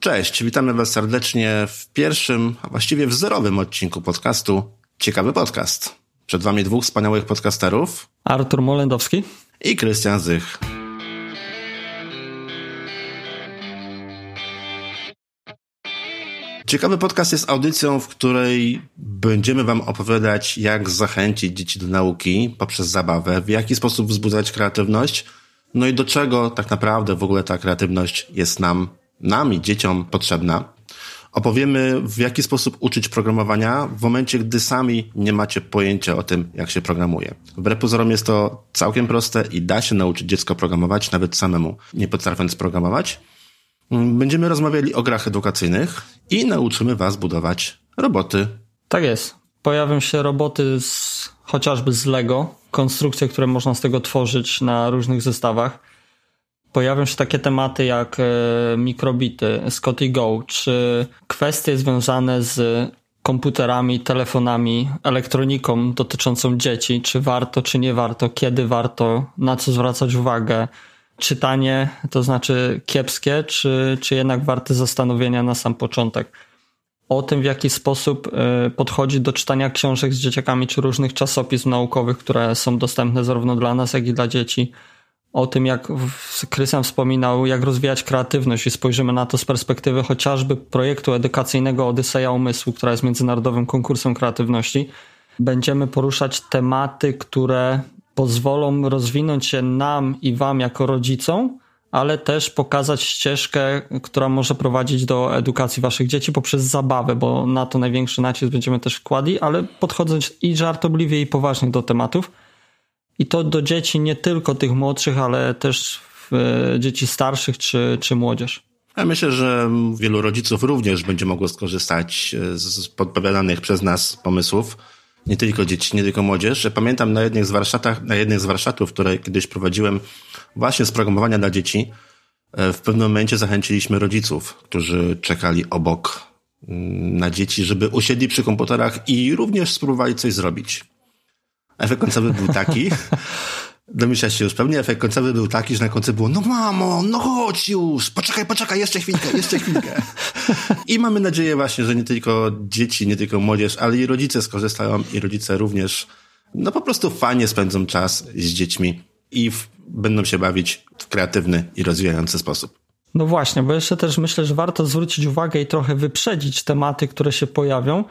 Cześć, witamy Was serdecznie w pierwszym, a właściwie w zerowym odcinku podcastu Ciekawy Podcast. Przed Wami dwóch wspaniałych podcasterów Artur Molendowski i Krystian Zych. Ciekawy podcast jest audycją, w której będziemy Wam opowiadać, jak zachęcić dzieci do nauki poprzez zabawę, w jaki sposób wzbudzać kreatywność, no i do czego tak naprawdę w ogóle ta kreatywność jest nam, nam i dzieciom potrzebna. Opowiemy, w jaki sposób uczyć programowania w momencie, gdy sami nie macie pojęcia o tym, jak się programuje. Wbrew pozorom jest to całkiem proste i da się nauczyć dziecko programować, nawet samemu, nie potrafiąc programować. Będziemy rozmawiali o grach edukacyjnych i nauczymy Was budować roboty. Tak jest. Pojawią się roboty z, chociażby z Lego, konstrukcje, które można z tego tworzyć na różnych zestawach. Pojawią się takie tematy jak e, mikrobity, Scotty Go, czy kwestie związane z komputerami, telefonami, elektroniką dotyczącą dzieci, czy warto, czy nie warto, kiedy warto, na co zwracać uwagę, czytanie, to znaczy kiepskie, czy, czy jednak warte zastanowienia na sam początek. O tym, w jaki sposób y, podchodzi do czytania książek z dzieciakami, czy różnych czasopism naukowych, które są dostępne zarówno dla nas, jak i dla dzieci. O tym, jak Krystian wspominał, jak rozwijać kreatywność i spojrzymy na to z perspektywy chociażby projektu edukacyjnego Odyseja Umysłu, która jest międzynarodowym konkursem kreatywności. Będziemy poruszać tematy, które pozwolą rozwinąć się nam i wam jako rodzicom, ale też pokazać ścieżkę, która może prowadzić do edukacji waszych dzieci poprzez zabawę, bo na to największy nacisk będziemy też wkładli, ale podchodząc i żartobliwie i poważnie do tematów. I to do dzieci nie tylko tych młodszych, ale też dzieci starszych czy, czy młodzież. Ja myślę, że wielu rodziców również będzie mogło skorzystać z podpowiadanych przez nas pomysłów nie tylko dzieci, nie tylko młodzież. Pamiętam na jednych z warsztatach, na jednych z warsztatów, które kiedyś prowadziłem właśnie z programowania dla dzieci, e, w pewnym momencie zachęciliśmy rodziców, którzy czekali obok mm, na dzieci, żeby usiedli przy komputerach i również spróbowali coś zrobić. Efekt końcowy był taki, Domyślasz się już pewnie, efekt końcowy był taki, że na końcu było, no mamo, no chodź już, poczekaj, poczekaj, jeszcze chwilkę, jeszcze chwilkę. I mamy nadzieję właśnie, że nie tylko dzieci, nie tylko młodzież, ale i rodzice skorzystają i rodzice również, no po prostu fajnie spędzą czas z dziećmi i w, będą się bawić w kreatywny i rozwijający sposób. No właśnie, bo jeszcze też myślę, że warto zwrócić uwagę i trochę wyprzedzić tematy, które się pojawią,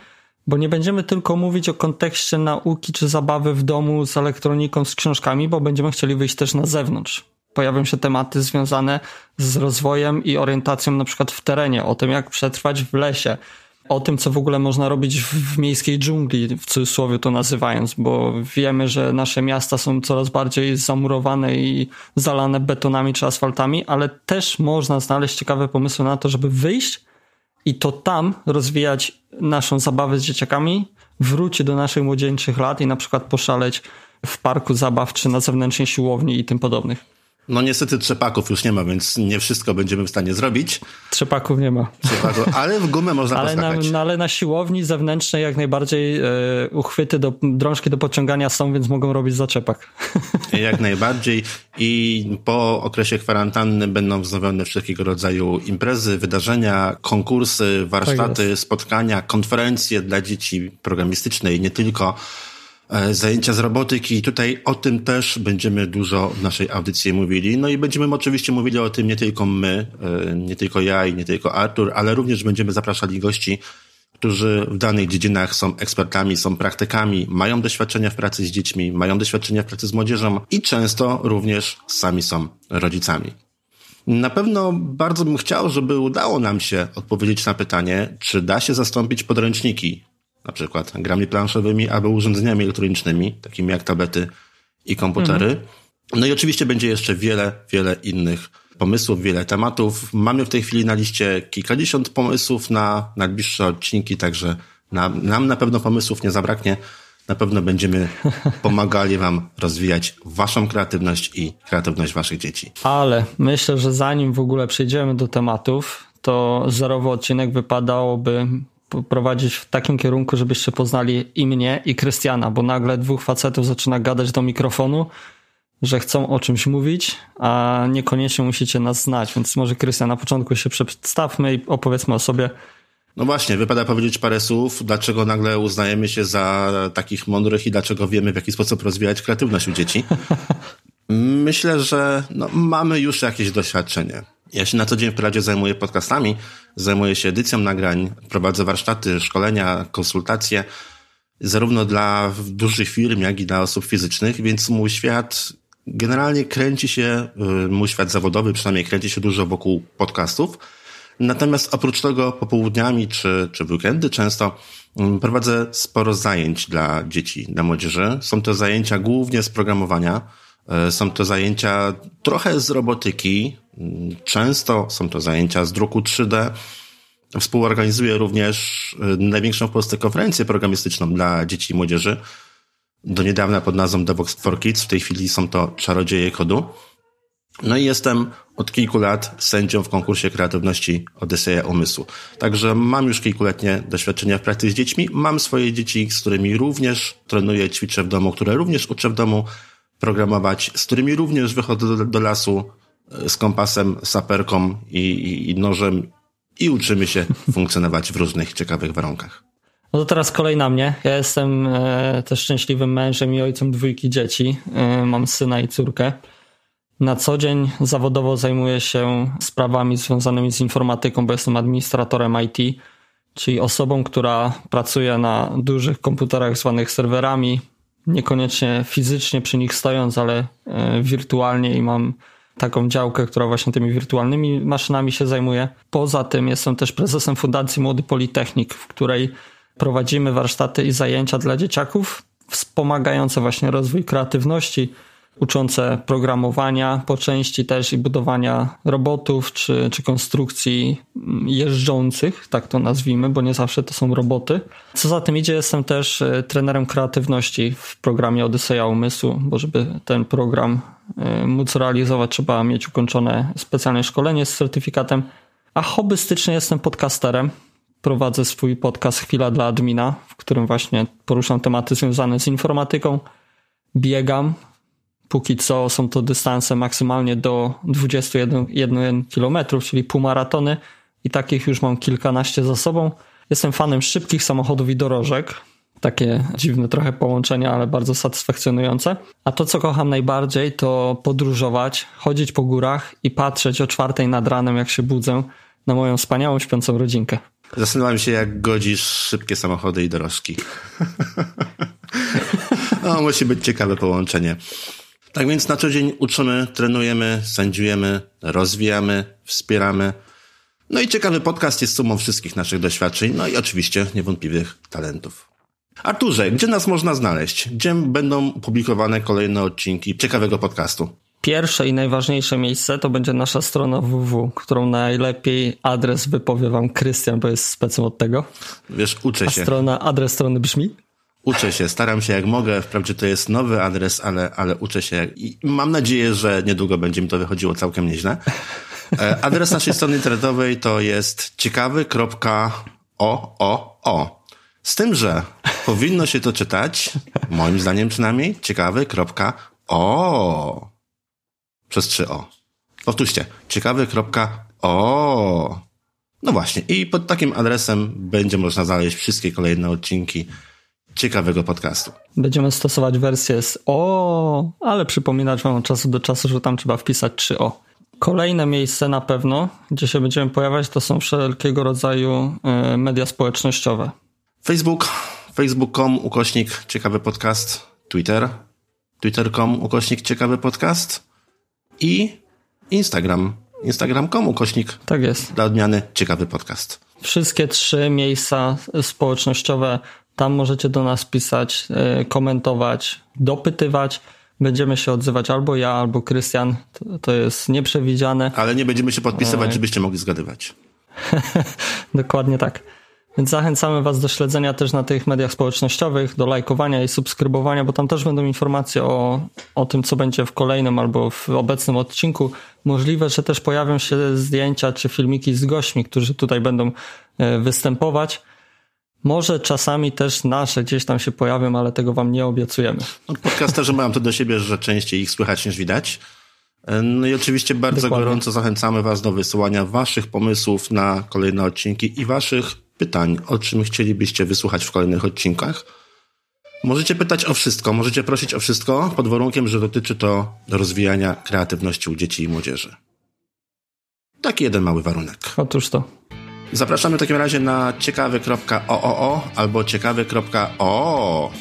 bo nie będziemy tylko mówić o kontekście nauki czy zabawy w domu z elektroniką, z książkami, bo będziemy chcieli wyjść też na zewnątrz. Pojawią się tematy związane z rozwojem i orientacją na przykład w terenie, o tym jak przetrwać w lesie, o tym, co w ogóle można robić w miejskiej dżungli, w cudzysłowie to nazywając, bo wiemy, że nasze miasta są coraz bardziej zamurowane i zalane betonami czy asfaltami, ale też można znaleźć ciekawe pomysły na to, żeby wyjść i to tam rozwijać naszą zabawę z dzieciakami, wrócić do naszych młodzieńczych lat i na przykład poszaleć w parku zabaw czy na zewnętrznej siłowni i tym podobnych. No niestety trzepaków już nie ma, więc nie wszystko będziemy w stanie zrobić. Trzepaków nie ma. Trzepaków, ale w gumę można ale na, no, ale na siłowni zewnętrznej jak najbardziej e, uchwyty do drążki do podciągania są, więc mogą robić zaczepak. Jak najbardziej i po okresie kwarantanny będą wznowione wszelkiego rodzaju imprezy, wydarzenia, konkursy, warsztaty, tak spotkania, konferencje dla dzieci programistyczne i nie tylko zajęcia z robotyki. Tutaj o tym też będziemy dużo w naszej audycji mówili. No i będziemy oczywiście mówili o tym nie tylko my, e, nie tylko ja i nie tylko Artur, ale również będziemy zapraszali gości, którzy w danych dziedzinach są ekspertami, są praktykami, mają doświadczenia w pracy z dziećmi, mają doświadczenia w pracy z młodzieżą i często również sami są rodzicami. Na pewno bardzo bym chciał, żeby udało nam się odpowiedzieć na pytanie, czy da się zastąpić podręczniki na przykład grami planszowymi albo urządzeniami elektronicznymi, takimi jak tablety i komputery. Mhm. No i oczywiście będzie jeszcze wiele, wiele innych pomysłów, wiele tematów. Mamy w tej chwili na liście kilkadziesiąt pomysłów na najbliższe odcinki, także na, nam na pewno pomysłów nie zabraknie. Na pewno będziemy pomagali Wam rozwijać Waszą kreatywność i kreatywność Waszych dzieci. Ale myślę, że zanim w ogóle przejdziemy do tematów, to zerowy odcinek wypadałoby prowadzić w takim kierunku, żebyście poznali i mnie, i Krystiana, bo nagle dwóch facetów zaczyna gadać do mikrofonu że chcą o czymś mówić, a niekoniecznie musicie nas znać. Więc może Krystian, na początku się przedstawmy i opowiedzmy o sobie. No właśnie, wypada powiedzieć parę słów, dlaczego nagle uznajemy się za takich mądrych i dlaczego wiemy, w jaki sposób rozwijać kreatywność u dzieci. Myślę, że no, mamy już jakieś doświadczenie. Ja się na co dzień w Radzie zajmuję podcastami, zajmuję się edycją nagrań, prowadzę warsztaty, szkolenia, konsultacje, zarówno dla dużych firm, jak i dla osób fizycznych, więc mój świat generalnie kręci się, y, mój świat zawodowy przynajmniej kręci się dużo wokół podcastów. Natomiast oprócz tego popołudniami czy, czy weekendy często mm, prowadzę sporo zajęć dla dzieci, dla młodzieży. Są to zajęcia głównie z programowania, są to zajęcia trochę z robotyki, mm, często są to zajęcia z druku 3D. Współorganizuję również y, największą w Polsce konferencję programistyczną dla dzieci i młodzieży, do niedawna pod nazwą DevOps for Kids. W tej chwili są to czarodzieje kodu. No i jestem od kilku lat sędzią w konkursie kreatywności Odyseja Umysłu. Także mam już kilkuletnie doświadczenia w pracy z dziećmi. Mam swoje dzieci, z którymi również trenuję, ćwiczę w domu, które również uczę w domu programować, z którymi również wychodzę do, do lasu e, z kompasem, saperką i, i, i nożem i uczymy się funkcjonować w różnych ciekawych warunkach. No to teraz kolej na mnie. Ja jestem e, też szczęśliwym mężem i ojcem dwójki dzieci. E, mam syna i córkę. Na co dzień zawodowo zajmuję się sprawami związanymi z informatyką, bo jestem administratorem IT, czyli osobą, która pracuje na dużych komputerach zwanych serwerami, niekoniecznie fizycznie przy nich stojąc, ale e, wirtualnie i mam taką działkę, która właśnie tymi wirtualnymi maszynami się zajmuje. Poza tym jestem też prezesem Fundacji Młody Politechnik, w której prowadzimy warsztaty i zajęcia dla dzieciaków, wspomagające właśnie rozwój kreatywności, uczące programowania po części też i budowania robotów czy, czy konstrukcji jeżdżących, tak to nazwijmy, bo nie zawsze to są roboty. Co za tym idzie, jestem też e, trenerem kreatywności w programie Odyseja Umysłu, bo żeby ten program e, móc realizować, trzeba mieć ukończone specjalne szkolenie z certyfikatem. A hobbystycznie jestem podcasterem, prowadzę swój podcast Chwila dla Admina, w którym właśnie poruszam tematy związane z informatyką. Biegam. Póki co są to dystanse maksymalnie do 21 km, czyli półmaratony i takich już mam kilkanaście za sobą. Jestem fanem szybkich samochodów i dorożek. Takie dziwne trochę połączenia, ale bardzo satysfakcjonujące. A to, co kocham najbardziej, to podróżować, chodzić po górach i patrzeć o czwartej nad ranem, jak się budzę, na moją wspaniałą śpiącą rodzinkę. Zastanawiam się, jak godzisz szybkie samochody i dorożki. no, musi być ciekawe połączenie. Tak więc na co dzień uczymy, trenujemy, sędziujemy, rozwijamy, wspieramy. No i ciekawy podcast jest sumą wszystkich naszych doświadczeń, no i oczywiście niewątpliwych talentów. Arturze, gdzie nas można znaleźć? Gdzie będą publikowane kolejne odcinki ciekawego podcastu? Pierwsze i najważniejsze miejsce to będzie nasza strona www, którą najlepiej adres wypowie wam Krystian, bo jest specem od tego. Wiesz, uczę A się. Strona, adres strony brzmi? Uczę się, staram się jak mogę. Wprawdzie to jest nowy adres, ale, ale uczę się i mam nadzieję, że niedługo będzie mi to wychodziło całkiem nieźle. E, adres naszej strony internetowej to jest ciekawy.o. Z tym, że powinno się to czytać, moim zdaniem przynajmniej, ciekawy.o. Przez trzy o. Powtórzcie. Ciekawy.o. No właśnie. I pod takim adresem będzie można znaleźć wszystkie kolejne odcinki ciekawego podcastu. Będziemy stosować wersję z o, ale przypominać wam od czasu do czasu, że tam trzeba wpisać 3o. Kolejne miejsce na pewno, gdzie się będziemy pojawiać, to są wszelkiego rodzaju e, media społecznościowe. Facebook, facebook.com ukośnik ciekawy podcast, Twitter, twitter.com ukośnik ciekawy podcast i Instagram, instagram.com ukośnik tak jest. dla odmiany ciekawy podcast. Wszystkie trzy miejsca społecznościowe, tam możecie do nas pisać, e, komentować, dopytywać. Będziemy się odzywać albo ja, albo Krystian. To, jest nieprzewidziane. Ale nie będziemy się podpisywać, żebyście mogli zgadywać. Dokładnie tak. Więc zachęcamy Was do śledzenia też na tych mediach społecznościowych, do lajkowania i subskrybowania, bo tam też będą informacje o, o tym, co będzie w kolejnym albo w obecnym odcinku. Możliwe, że też pojawią się zdjęcia czy filmiki z gośćmi, którzy tutaj będą e, występować. Może czasami też nasze gdzieś tam się pojawią, ale tego wam nie obiecujemy. No, podcasterzy mają to do siebie, że częściej ich słychać niż widać. No i oczywiście bardzo Dokładnie. gorąco zachęcamy Was do wysyłania Waszych pomysłów na kolejne odcinki i Waszych pytań, o czym chcielibyście wysłuchać w kolejnych odcinkach. Możecie pytać o wszystko, możecie prosić o wszystko, pod warunkiem, że dotyczy to rozwijania kreatywności u dzieci i młodzieży. Taki jeden mały warunek. Otóż to. Zapraszamy w takim razie na ciekawy.ooo albo ciekawy.o.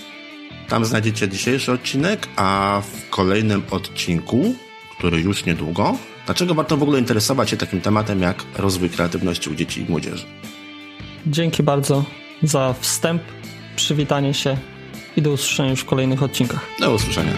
Tam znajdziecie dzisiejszy odcinek, a w kolejnym odcinku, który już niedługo, dlaczego warto w ogóle interesować się takim tematem jak rozwój kreatywności u dzieci i młodzieży. Dzięki bardzo za wstęp, przywitanie się i do usłyszenia już w kolejnych odcinkach. Do usłyszenia.